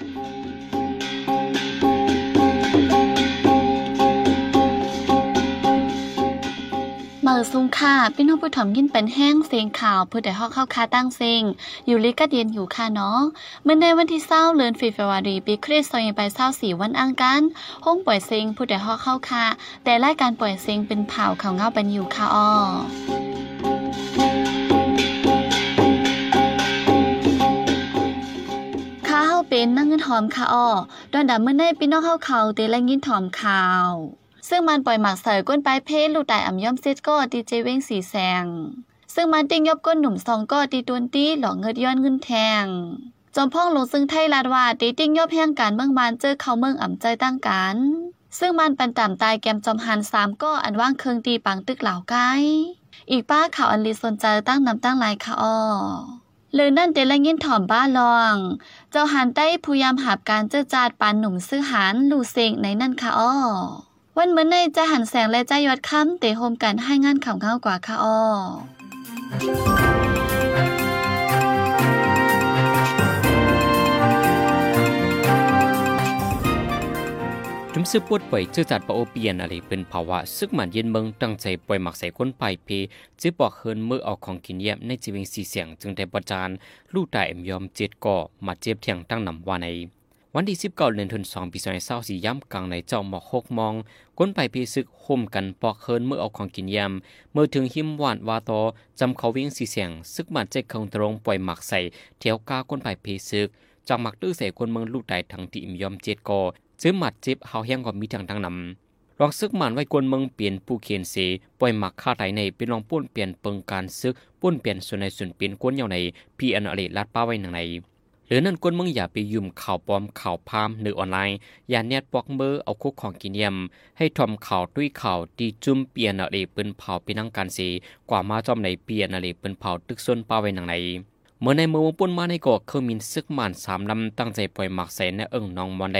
เมือซุงค่ะพี่น้องผู้ถ่อมยินเป็นแห้งเสียงข่าวเพื่อแต่ฮอกเข้าคาตั้งเซงอยู่ลิกะเดียนอยู่ค่ะเนาะเมื่อในวันที่เศร้าเลือนฟีฟวารีปีคริสต์ศักราชไปเศร้าสี่วันอังกันห้องปล่อยเซงผู้แต่ฮอกเข้าคาแต่รายการปล่อยเซงเป็นเผาข่าวเงาเป็นอยู่ค่ะอ้อ เป็นนั่งเงินหอมค่ะอ้อดอนดำเมื่อในพี่น้องเข้าเขาเตละยินหอมข่าว ซึ่งมันปล่อยหมากเสยก้นปลายเพศลูกตายอ่ำย่อมเซตก็ดีเจเว้งสีแสง ซึ่งมันติ้งยบก้นหนุ่มสองก็ตีตวนตี้หลอกเงินย้อนเงินแทงจอมพ่องลงซึ่งไทยลาดว่าตีติ้งยบแห่งการเมืองบานเจอเขาเมืองอ่ำใจตั้งกันซึ่งมันเปันต่ำตายแกมจอมหันสามก็อันว่างเคืองตีปังตึกเหล่าไกอีกป้าข่าวอันลีสนใจตั้งนำตั้งลายค่ะอ้อ ลยนั่นเตละยินถอมบ้าลอง เจ้าหันใต้พยายามหาบการเจอจาดปานหนุ่มซื้อหานลูเซงในนั่นค่ะอ้อวันเหมือนในจะหันแสงและใจยอดค่ำเตะโฮมกันให้งานข่าวเข้ากว่าค่ะอ้อ จุมซื้อปวดป่วยเจอจัดปะโอเปียนอะไรเป็นภาวะซึกหมันเย็นเมืองตั้งใจปล่อยหมักใส่คนไปเพจื้อบอกเฮินมื่ออาของกินเยี่ยมในจีวิงสีเสียงจึงได้ประจานลูกตายเอ็มยอมเจ็ดก่อมาเจ็บเทียงตั้งนำว่าในวันที่19เดือนธันวาคมปี2024ย่ำกลางในเจ้าหมอกหกมองก้นไปพีซึกห่มกันปอกเฮินเมื่อเอาของกินยำเมื่อถึงหิมหวานวาตอจำเขาวิ่งสีเสียง ซึกมันใจคงตรงปล่อยหมักใส่เที่ยวก้าก้นไปพีซึกจากหมักตื้อใส่คนเมืองลูกใดทั้งที่อิมยอมเจ็ดกอ ซื้อหมัดจ็บเฮาแห้งก็มีทางทั้งนำลองซึกมันไว้กวนเมืองเปลี่ยนผู้เขียนเสปล่อยหมักฆ่าไทยในเป็นลองป้วนเปลี่ยนเปิงการซึกป้วนเปลี่ยนส่วนในส่วนเปลี่ยนกวนเยาในพี่อันอเลลัดป้าไว้หนังในหรือนั่นกวนเมึงอย่าไปยุ่มข่าวปลอมข่าวพามหรือออนไลน์อย่าเน็ตปอกเบอร์เอาคุกของกินย่ำให้ทอมข่าวด้วยข่าวดีจุ่มเปลี่ยนอะไรปืนเผาเป็นนังการสีกว่ามาจอมในเปลี่ยนอะไรปืนเผาตึกส่วนป้าไว้หนังใน เมื่อในเมืองปุ่นมาในก่อเคยมีซึกมันสามลำตั้งใจปล่อยหมักใส่ในเอิงนองมอนเด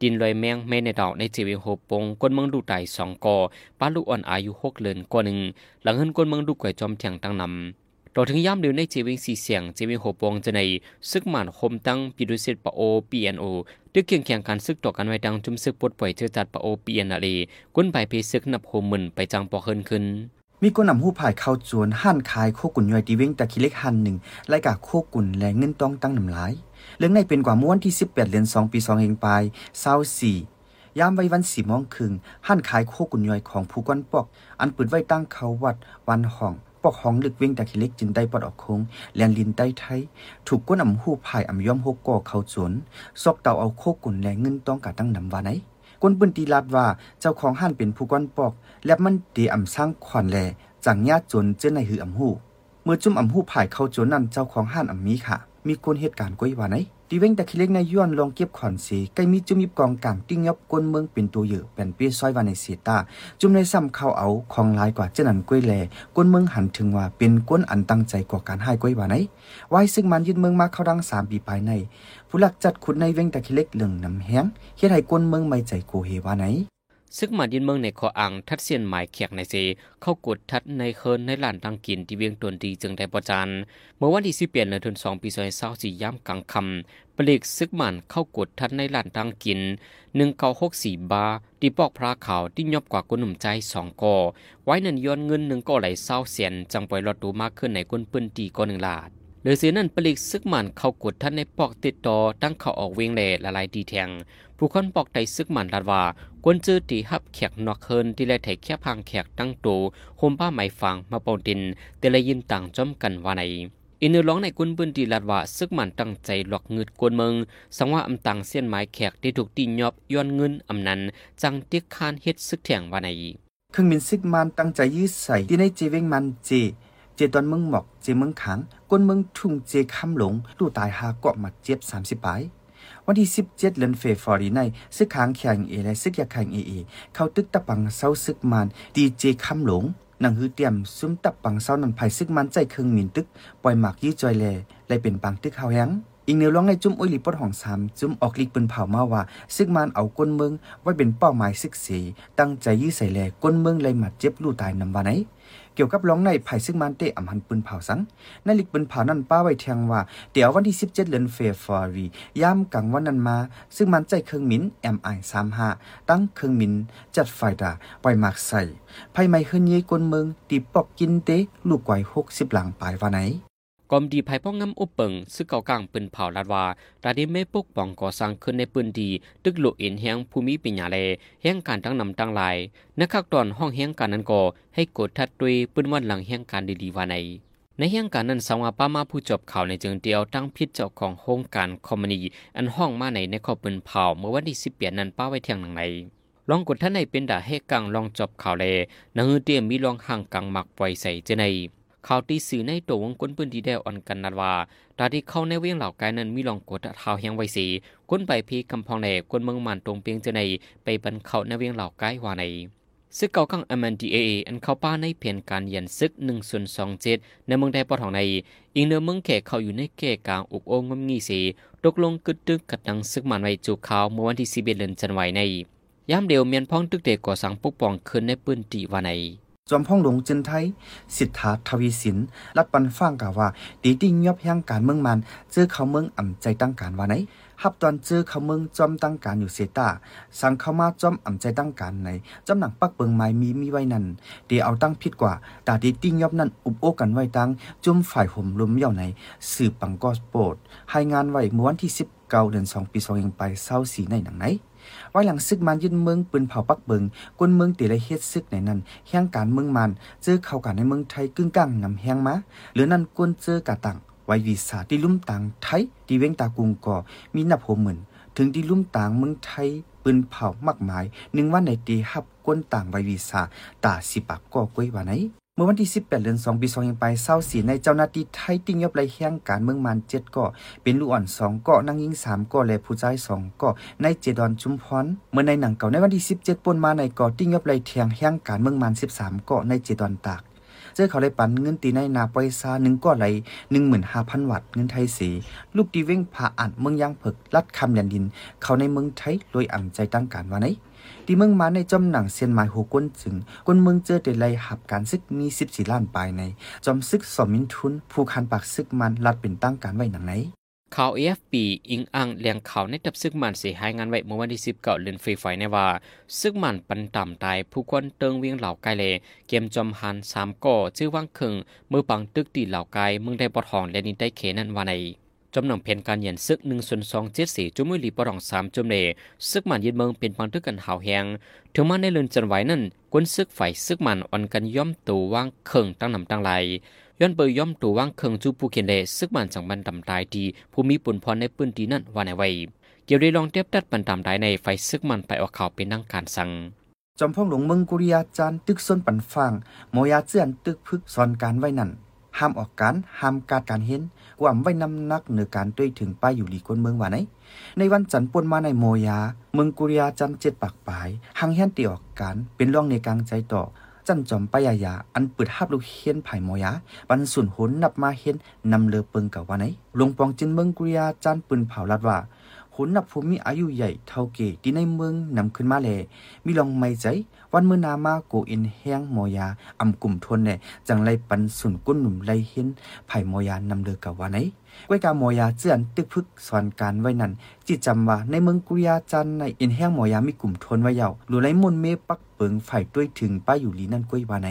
ดินลอยแมงแม่ในดอกในจีวิโฮปงก้นเมืองดูไตสองก่อป้าลูกอ่อนอายุหกเลือนกว่าหนึ่งหลังเฮินก้นเมืองดูก่อยจอมเถียงตั้งนำต่อถึงย่ำเดียวในจีวิงสีเสียงจีวิงโหปงจะในซึกหมันคมตั้งปีดุสิตปะโอปีเอ็นโอด้วยเคียงแข่งการซึกต่อกันไว้ดังจุมซึกปลดปล่อยเจอจัดปะโอปีเอ็นอารีก้นไปเพซึกนับโฮมึนไปจังปอเฮินขึ้น มีคนนำหู้ผายเข้าจวนหั่นขายโคกุ่นย่อยตีเว้งตะคิเล็กหันหนึ่งไล่กาโคกุ่นแลเงินต้องตั้งนำหลาย เรื่องในเป็นกว่าม้วนที่ 18เดือน2 ปี 2เฮงปลาย24ยามไว้วันสี่โมงครึ่งหั่นขายโคกุ่นย่อยของผู้ก้อนปอก อันปืดไว้ตั้งเขาวัดวันห้องปอกห้องลึกเว้งตะคิเล็กจึงได้ปลดออกคงแลนลินใต้ไทย ถูกก้นอำหู้ผายอำย่อมหกก่อเขาจวนซอกเตาเอาโคกุ่นแลเงินต้องกะตั้งนำว่าไหน ก้นปืนตีลาดว่าเจ้าของห้านเป็นผู้ก้อนปอก และมันเดีอำสร้างขวัญแลจังญาติจนเจ้าในหืออำหูเมื่อจุ่มอำหูผายเข้าจนนั่นเจ้าของห้านอำมีค่ะ มีคนเหตุการณ์ก้อยว่าไหนดีเว้งแต่คิเล็กในย้อนลองเก็บขอนสีใกล้มีจุ่มยิบกองกลางติ้งยบก้นเมืองเป็นตัวเยอะเป็นเปี้ยซอยว่าในเสีตาจุ่มในซ้ำเข้าเอาของลายกว่าเจ้านันก้อยแลก้นเมืองหันถึงว่าเป็นก้นอันตั้งใจก่อการให้ก้อยว่าไหนไว้ซึ่งมันยึดเมืองมาเข้าดังสามปีภายใน ผู้หลักจัดขุดในเว้งแต่คิเล็กเหลืองน้ำแห้งเฮ็ดให้ก้นเมืองไม่ใจโกเฮว่าไหนซึกหมาดินเมืองในคออ่างทัดเสียนหมายแขกในเซ เข้ากดทัดในเคินในลานตังกินที่เวียงตนดีจึงได้ประจานเมื่อวันที่สิบเปลี่ยนเดือนสองปีสองเศร้าสี่ย่ำกลางคำปลีกซึกมันเข้ากดทัดในลานตังกินหนึ่งเก้าหกสี่บาที่ปอกพระขาวที่ยอบกว่ากุนหนุ่มใจสองกอไว้นันย้อนเงินหนึ่งก็ไหลเศร้าเสียนจังปล่อยรอดดูมากขึ้นในกุนปืนตีก็หนึ่งลาด รือซื้อนั่นปลีกซึกหมันเข้ากดท่านในปอกติดต่อตั้งเขาออกเวียงเลละลายดีแทง ผู้คนปอกไตซึกหมันลาดว่ากวนจื้อตีฮับแขกนอกเคินที่แลไถแค่พังแขกตั้งตูโฮมผ้าไหมฟังมาปองดินแต่ละยินต่างจอมกันว่าในอินเนอร้องในกุนปืนตีลาดว่าซึกหมันตั้งใจหลอกเงิดกวนเมืองสังว่าอำตังเส้นไม้แขกที่ถูกตียอบย้อนเงินอำนั้น จังเตียกคานเฮ็ดซึกแถงว่าในเครื่องบินซิกมันตั้งใจยืดใส่ที่ในเจเวงมันเจ เจตอนเมืองหมอกเจเมืองขังก้นเมืองทุ่งเจคำหลงตู้ตายหาเกาะหมัดเจ็บ30ปลายวันที่ 17 เดือนเฟฟอรีในซึกขางแข่งเอและซึกยาแข่งเอเอเข้าตึกตะปังเศร้าซึกมันดีเจคำหลงหนังฮือเตรียมซุ่มตับปังเศร้านันไผ่ซึกมันใจเครื่องมินตึก ปล่อยหมากยื้อจอยแลเลยเป็นปังตึกเฮาแฮงอีกแนวร้องในจุ้มอุ้ยลีปดห้องสามจุ้มออกลีกปืนเผามาว่า ซึกมันเอาก้นเมืองไว้เป็นเป้าหมายซึกสีตั้งใจยื้อใส่แลก้นเมืองเลยหมัดเจ็บลู่ตายนำว่าไหน กี่ยวกับร้องในไผ่ซึ่งมันเตะอำหันปืนเผาสังในลิกปืนเผานั้นป้าไว้แทงว่า เดี๋ยววันที่ 17เดือนเฟบรุรีย่ำกลางวันนั้นมา ซึ่งมันใจเครื่องมิน MI 35 ตั้งเครื่องมิน จัดไฟดาปล่อยหมากใส่ไผ่ไม่ขึ้นเยกวนเมืองตีปอกกินเตลูกไกว60หลังปลายว่าไหน กอมดีภายป้องงำอุปเปิงซึ่งเก่ากลางปืนเผาลาดว่าตาดีไม่ปกป้องก่อสร้างขึ้นในปืนดีตึกโลเอ็นแหงภูมิปัญญาแลแห่งการตั้งนำตั้งลายนักขักตอนห้องแห่งการนั้นก่อให้กดทัดด้วยปืนวันหลังแห่งการดีๆว่าในในเหตุการนั้นสาวป้ามาผู้จบข่าวในจึงเดียวตั้งพิษเจ้าของโครงการคอมมานีอันห้องมาในในขอบปืนเผาเมื่อวันที่สิบเปียนั้นป้าไว้เที่ยงหนังในลองกดท่านในเป็นด่าให้กังลองจบข่าวเลนังเตียมมีลองห่างกังหมักปล่อยใส่เจใน ข่าวตีสื่อในตัววงก้นปืนดีแดอ่อนกันนัดว่าตาที่เข้าในเวียงเหล่ากายนั้นมีลองกดเท้าแหงไวสีก้นใบพีกำพองแหนก้นเมืองมันตรงเปียงเจในไปบันเขาในเวียงเหล่ากายว่าในซึกเก่ากัง MNDAA อันเข้าป้าในเพียนการยันซึกหนึ่งส่วนสองเจ็ดในเมืองใดปอทองใน อีกเนื้อเมืองแขกเขาอยู่ในแก่กลางอุกโองงงีสีตกลงกึดตึกกัดดังซึกมันไว้จูขาวเมื่อวันที่สิบเอ็ดเดือนจันวายในยามเดียวเมียนพ้องตึกเด็กก่อสังปกป้องขึ้นในปืนตีวาใน จอมพ่องหลวงจินไทย สิทธาทวีสินรัดปันฟังกล่าวว่าตีติ้งยอบย่างการเมืองมัน เจอเขาเมืองอ่ำใจตั้งการว่าไหนฮับตอนเจอเขาเมืองจอมตั้งการอยู่เซตาสั่งเข้ามาจอมอ่ำใจตั้งการในจอมหนังปักเบิงไม้มีมีไว้นั่นเดี๋ยวเอาตั้งผิดกว่าตาตีติ้งยอบนั่นอุบโอกันไว้ตั้งจุ่มฝ่ายห่มลมเย่าในสืบปังกอสโปดให้งานไว้เมื่อวันที่19เก้าเดือน2ปี2เองไปเศร้าสีในหนังไหนไว้หลังซึกมันยึดเมืองปืนเผาปักเบิงกวนเมืองตีไรเฮ็ดซึกในนั้นแห่งการเมืองมันเจอเข้ากันในเมืองไทยกึ่งกลางนำแห่งมาหรือนั่นกวนเจอกะตังไว้วีซ่าที่ลุ่มต่างไทยที่เว้งตากุงก่อมีนับหัวหมื่นถึงที่ลุ่มต่างเมืองไทยปืนเผามากมายหนึ่งวันในตีฮับก้นต่างไว้วีซ่าตาสิปักก่อกล้วยว่าไหน มื่อวันที่ 18 เดือน 2 ปี2ยังไปเศร้าสีในเจ้าหน้าที่ไทยติ้งยบไรแห่งการเมืองมันเจ็ดก่อเป็นลูกอ่อน2ก่อนั่งยิง3ก่อและผู้ชาย2ก่อในเจดอนชุมพรเมื่อในหนังเก่าในวันที่ 17ปนมาในก่อติ้งยบไรเทียงแห่งการเมืองมัน 13ก่อในเจดอนตากเจอเขาเลยปันเงินตีในนาปอยซาหนึ่งก่อไหลหนึ่งหมื่นห้าพันวัตต์เงินไทยสีลูกดีเว้งผ่าอ่านเมืองยางเผิกลัดคำยันดิน เขาในเมืองไทยโดยอ่ำใจตั้งการว่าไหน ที่เมืองมาในจอมหนังเซียนหมายหัวก้นจึงก้นเมืองเจอเดลัยหับการซึกมีสิบสี่ล้านปลายใน จอมซึกสมินทุน ผู้คันปากซึกมันลัดเป็นตั้งการไว้หนังไหนข่าว AFP อิงอังเลียงข่าวในตับซึกมันเสียหายงานไว้เมื่อวันที่สิบเก้าเดือนฟีไฟในว่า ซึกมันปันต่ำตายผู้คนเติงเวียงเหล่าไกลเล เกมจอมหันสามก่อชื่อว่างเคิงมือปังตึกตีเหล่าไกลเมืองได้ปอทองและนินได้เขนันวาใน จำนวนเพนการเย็นซึกหนึ่งส่วนสองเจ็ดสี่จุ่มมือหลีปรองสามจุ่มเลซึกมันยืนเมืองเป็นพังทึกกันหาวแหงถึงมาในเรือนจันไหวนั่นกวนซึกไฟซึกมันอ่อนกันย่อมตัวว่างเคิงตั้งนำตั้งไหลย้อนเบยย่อมตัวว่างเคิงจูปูเขียนเลซึกมันจังบันดำตายดีผู้มีปุ่นพรในปืนดีนั่นว่าในไว้เกี่ยวได้ลองเทียบตัดบันดำได้ในไฟซึกมันไปออกข่าวเป็นนั่งการสั่งจอมพ่อหลวงเมืองกุริยาจารย์ตึกส้นปันฟังโมยาเจือนตึกพึกสอนการไว้นั่น ห้ามออกการห้ามการการเห็นกว่ามไว้นำนักเหนือการด้วยถึงป้ายอยู่หลีคนเมืองว่าไหนในวันจันทร์ปนมาในโมยา เมืองกุริยาจันเจ็ดปากปลายหังเฮียนตีออกการเป็นร่องในกลางใจต่อจันจอมปายายา อันเปิดฮับลูกเฮียนไผ่โมยาปันสุนหนนับมาเฮียนนำเลอเปิงกับว่าไหนหลวงปองจินเมืองกุริยาจันปืนเผาลัดว่า ขุนนับภูมิอายุใหญ่เท่าเกที่ในเมืองนำขึ้นมาแลมีลองไม่ใจ วันเมื่อนามาโกอินแห้งมอยาอำกลุ่มทนแน่จังไรปันสุนกุ้นหนุ่มไรเห็นไผ่มอยานำเลือกกับว่าไหนก้วยกามอยาเจือนตึกพึกสอนการไว้นั้นจิตจำว่าในเมืองกุรยาจันในอินแห้งมอยามีกลุ่มทนไว้เยาหรือไรมนเมปักเปิงไฟด้วยถึงป้าอยู่ลีนั่นก้วยว่าไหน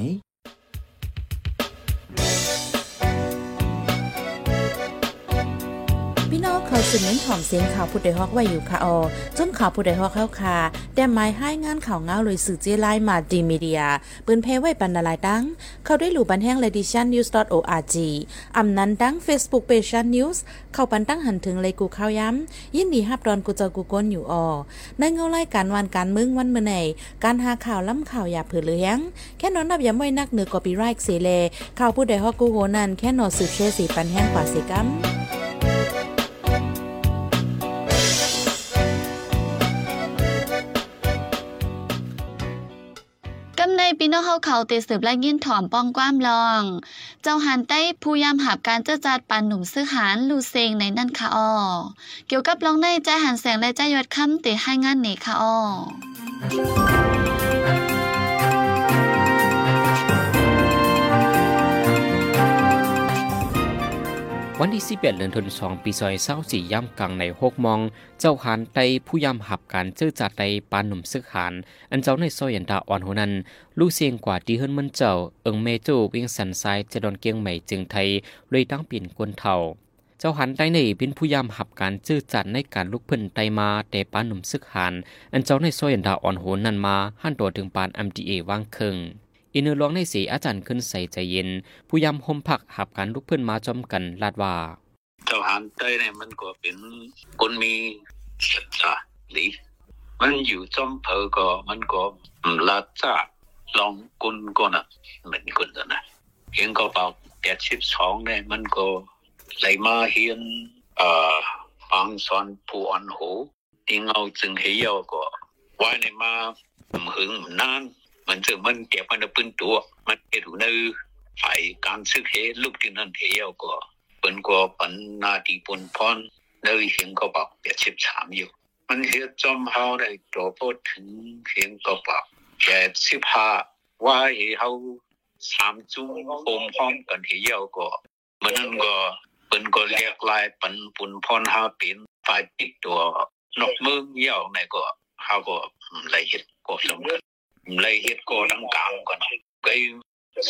สืบเน้นถ่อมเสียงข่าวผู้ใดฮอกไว้อยู่ค่ะออจนข่าวผู้ใดฮอกเข้าค่ะแต่หมายให้งานข่าวเงาเลยสื่อเจไลมาดีมีเดีย ปืนเพไว้บรรณาลายดัง เข้าได้หลู่บันแห้ง ledition news org อำนั้นดัง Facebook page news เข้าปันตั้งหันถึงเลยกูข้าวย้ำ ยินดีฮับดอนกูเจอกูก้นอยู่ออในเงาไล่การวันการมึงวันเมื่อไหนการหาข่าวล้ำข่าวอย่าเผือเลี้ยงแค่นอนนับย้ำไว้นักเหนือกอปีไรค์เสเลข่าวผู้ใดฮอกกูโหนันแค่นอสืบเชื่อสีปันแห้งกว่าสิกัม ปีน้องเฮาเขาเตสืบและยินถ่อมป้องความลอง เจ้าหันใต้ผู้ยามหับการเจ้าจัดปันหนุ่มซื้อหานลูเซงในนั่นค่ะอ้อเกี่ยวกับลองในใจหันแสงและใจยอดคำเตให้งานเนี้ค่ะอ้อ วันที่11เดือนธันวาคมปีซอยเศร้าสี่ย่ำกลางในหกมอง เจ้าหานไตผู้ย่ำหับการเจอจัดไตปานหนุ่มซึกหาน อันเจ้าในซอยยันดาอ่อนหัวนั้น ลูกเสียงกว่าที่เฮิรนมันเจ้า เอิงเมจูวิ่งสันซ้ายจะโดนเกียงใหม่จึงไทยเลยตั้งปิ่นกวนเท่าเจ้าหันไตในเป็นผู้ย่ำหับการเจอจัดในการลุกเพิ่นไตมาแต่ปานหนุ่มซึกหานอันเจ้าในซอยยันดาอ่อนหัวนั้นมาหันตัวถึงปานอัมดีเอวางเคิง อินเนอร์ร้องในสีอาจารย์ขึ้นใส่ใจเย็น ผู้ยำหมผักหับการลุกเพิ่นมาจอมกันลาดว่าเจ้าหานเต้เนี่ยมันก็เป็นคนมีศักดิ์ศาหรือมันอยู่จอมเพอก็มันก็ลาจ้าลองกุนก็นะเหมือนคนนะเพียงก็เปล่าแปดสิบสองเนี่ยมันก็ไหลมาเฮียนเอ่อฟังสอนผู้อ่อนโหที่เงาจึงเหี่ยวก็ไว้ในมาหึงนาน มันจะมันเก็บมันปืนตัว มันเห็นในฝ่ายการซึกเหลูกที่นั่นเหี่ยวก็เปิ้นก็ปันนาดีปนพรในเห็นก็บอกเปียชิบสามอยู่ มันเฮ็ดจอมเฮาได้ตัวพูดถึงเห็นก็บอกแค่สิบห้าว่าเฮาสามจุงโฮมพร้อมกันเหี่ยวก็มันนั่นก็เปิ้นก็เรียกลายปันปุนพรหาป็นฝ่ายติดตัวนกมืองเหี่ยวในก็เฮาก็เลเฮ็ดก็สำคัญ เลยเฮ็ดก็ดังกลางกันก็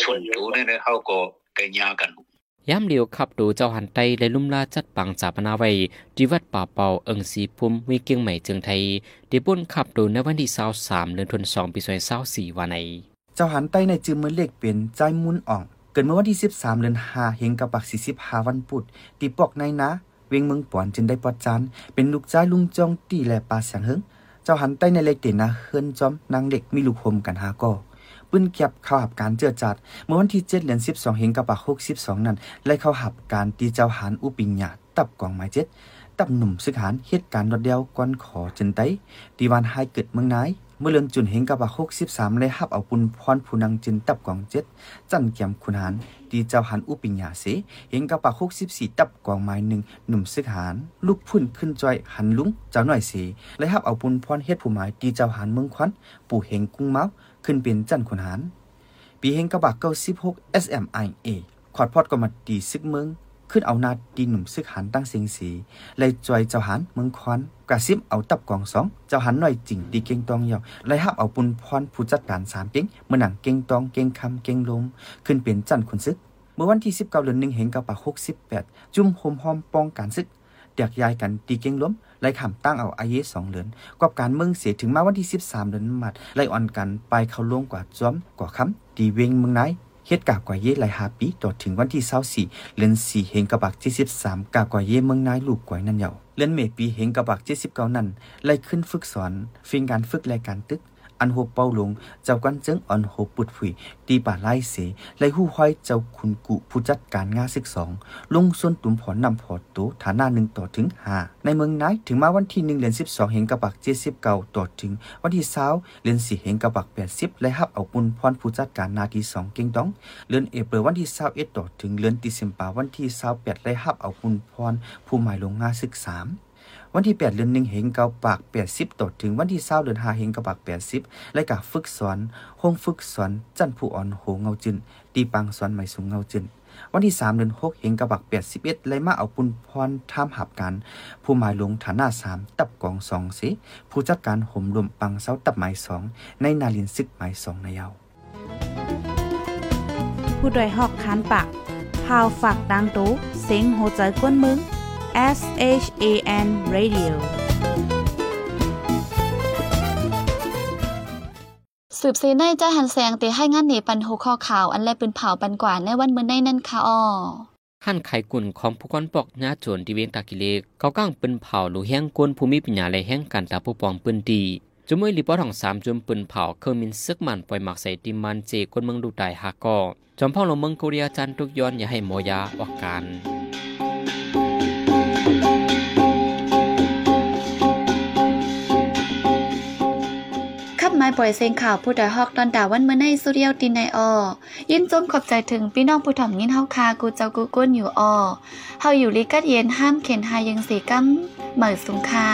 ส่วนตัวเนี่ยเฮาก็ก็ยากันย้ำเดียวขับดูเจ้าหันไตและลุ่มลาจัดปังจาปนาไว้ที่วัดป่าเป่าเอิงสีพุ่มวิเกียงใหม่เจียงไทยที่บุญขับดูในวันที่23เดือนธันวาคมปี2024วันในเจ้าหันใต้ในจืมมือเลขเป็นใจายมุนอ่อง เกิดเมื่อวันที่ 13เดือน5เฮงกับปัก45วันพุธตีปอกในนะ เวงเมืองปอนจึงได้ปอดจานเป็นลูกจ้ายลุงจองตีและปลาเสียงเฮิง เจ้าหันใต้ในเล็กเด่นนะเฮิรนจอมนางเด็กมีลูกโฮมกันหาก็ปื้นเก็บเข้าหับการเจือจัด เมื่อวันที่เจ็ดเดือน12เฮงกับปักสิบสองนั้นไล่เข้าหับการตีเจ้าหันอุปิญญาตับกองไม้เจ็ดตับหนุ่มซึกหานเหตุการณ์รถเดียวก้อนขอจนไตตีวันไฮเกิดเมืองนาย เมื่อเลือนจุนเฮงกับว่า63เลยหับเอาปุนพรผู้นังจินตับกองเจ็ดจันเกียมคุณหานตีเจ้าหันอุปิญญาเสเฮงกับว่า64ตับกองไม้หนึ่งหนุ่มซึกหานลูกพุ่นขึ้นจอยหันลุงเจ้าหน่อยเสเลยหับเอาปุนพรเฮ็ดผู้หมายตีเจ้าหันเมืองควันปู่เฮงกุ้งเมาขึ้นเป็นจันคุณหานปีเฮงกับว่า96 SMIA ขอดพอดก็มาตีซึกเมือง ขึ้นเอานาดีหนุ่มซึกหันตั้งเสียงสีเลยจอยเจ้าหันเมืองควันกระซิบเอาตับกองสองเจ้าหันหน่อยจริงดีเก่งตองเยาวเลยหับเอาปุนพรผู้จัดการสามเก่งเมื่อหนังเก่งตองเก่งคำเก่งลมขึ้นเป็นจันคุณซึก เมื่อวันที่ 19เดือนหนึ่งเห็นกับปาก68จุ่มโฮมหอมป้องการซึกเดียกยายกันตีเก่งล้มไล่ขำตั้งเอาอาเยสองเหลือนกอบการเมืองเสียถึงมาวันที่ 13เดือนมัดไล่อ่อนกันไปเขาล่วงกว่าจอมกว่าคำตีเวงเมืองไหน เฮ็ดกากว่าเย่หล่หาปีต่อถึงวันที่24เดือน4เฮงกะบัก73กากว่าเย่เมืองนายลูกกวยนั่นเหยาเดือนเมปีเฮงกะบักที่19นั่นไล่ขึ้นฝึกสอนฟิงการฝึกรายการตึก อันโหเป้าลง เจ้ากันเจิงอ่อนโหปุดผุยตีป่าไล่เสไล่หู้ห้อยเจ้าคุณกุผู้จัดการงาศึกสองลงส่วนตุ่มผอนนำพอโตฐานะหนึ่งต่อถึงห้าในเมืองนายถึงมาวันที่หนึ่งเดือนสิบสองเห็นกระบักเจ็ดสิบเก้าต่อถึง วันที่เช้าเดือนสี่เห็นกระบักแปดสิบและฮับเอาปุนพรผู้จัดการนาทีสองเก่งต้องเดือนเอเปรวันที่เช้าเอ็ดต่อถึงเดือนติเซมปาวันที่เช้าแปดและฮับเอาปุนพรผู้หมายลงงาศึกสาม วันที่ 8 เดือนหนึ่งเฮงเกาปาก80ต่อถึงวันที่20เดือน5เฮงเกาปาก80และกะฝึกสอนห้องฝึกสอนจันผู้อ่อนโหเงาจึนตีปังสอนใหม่สูงเงาจึนวันที่ 3 เดือน6เฮงเกาปาก81เลยมาเอาปุนพรท่ามหับกัน ผู้หมายลงฐานะ3ตับกอง2สิผู้จัดการห่มลมปังเสาตับหมาย2ในนาลินซึกหมาย2ในยาวผู้ดยหอกคันปากพาวฝากดังตู้เซ็งโหใจกวนมึง S H A N Radio สืบซีในใจหันแสงตีให้งานหนีปันโหคอข่าวอันแลปืนเผาปันกว่าในวันเมื่อในนั่นค่ะอ้อหั่นไข่กุ่นของผู้ก้อนปอกหน้าโจรที่เวียงตากิเลกเขาก้างปืนเผาหรือแห้งกวนภูมิปัญญาและแห้งการตาผู้ปองปืนดีจุมวยรีปอร์ตของสามจุมปืนเผาเครื่องมินซึกมันปล่อยหมักใส่ติมันเจกวนเมืองดูไดฮากอจอมพ่อลงเมืองโคเรียจันทุกย้อนอย่าให้หมอยาออกกา ปล่อยเสียงข่าวผู้ใดฮอกตอนดาวันเมื่อในสุเรียวตินในออยินจมขอบใจถึงพี่น้องผู้ถ่อมยินเฮาคากูเจ้ากูก้นอยู่ออเฮาอยู่ลิกัดเย็นห้ามเข็นหายังสีกั้มเหมือสุงคา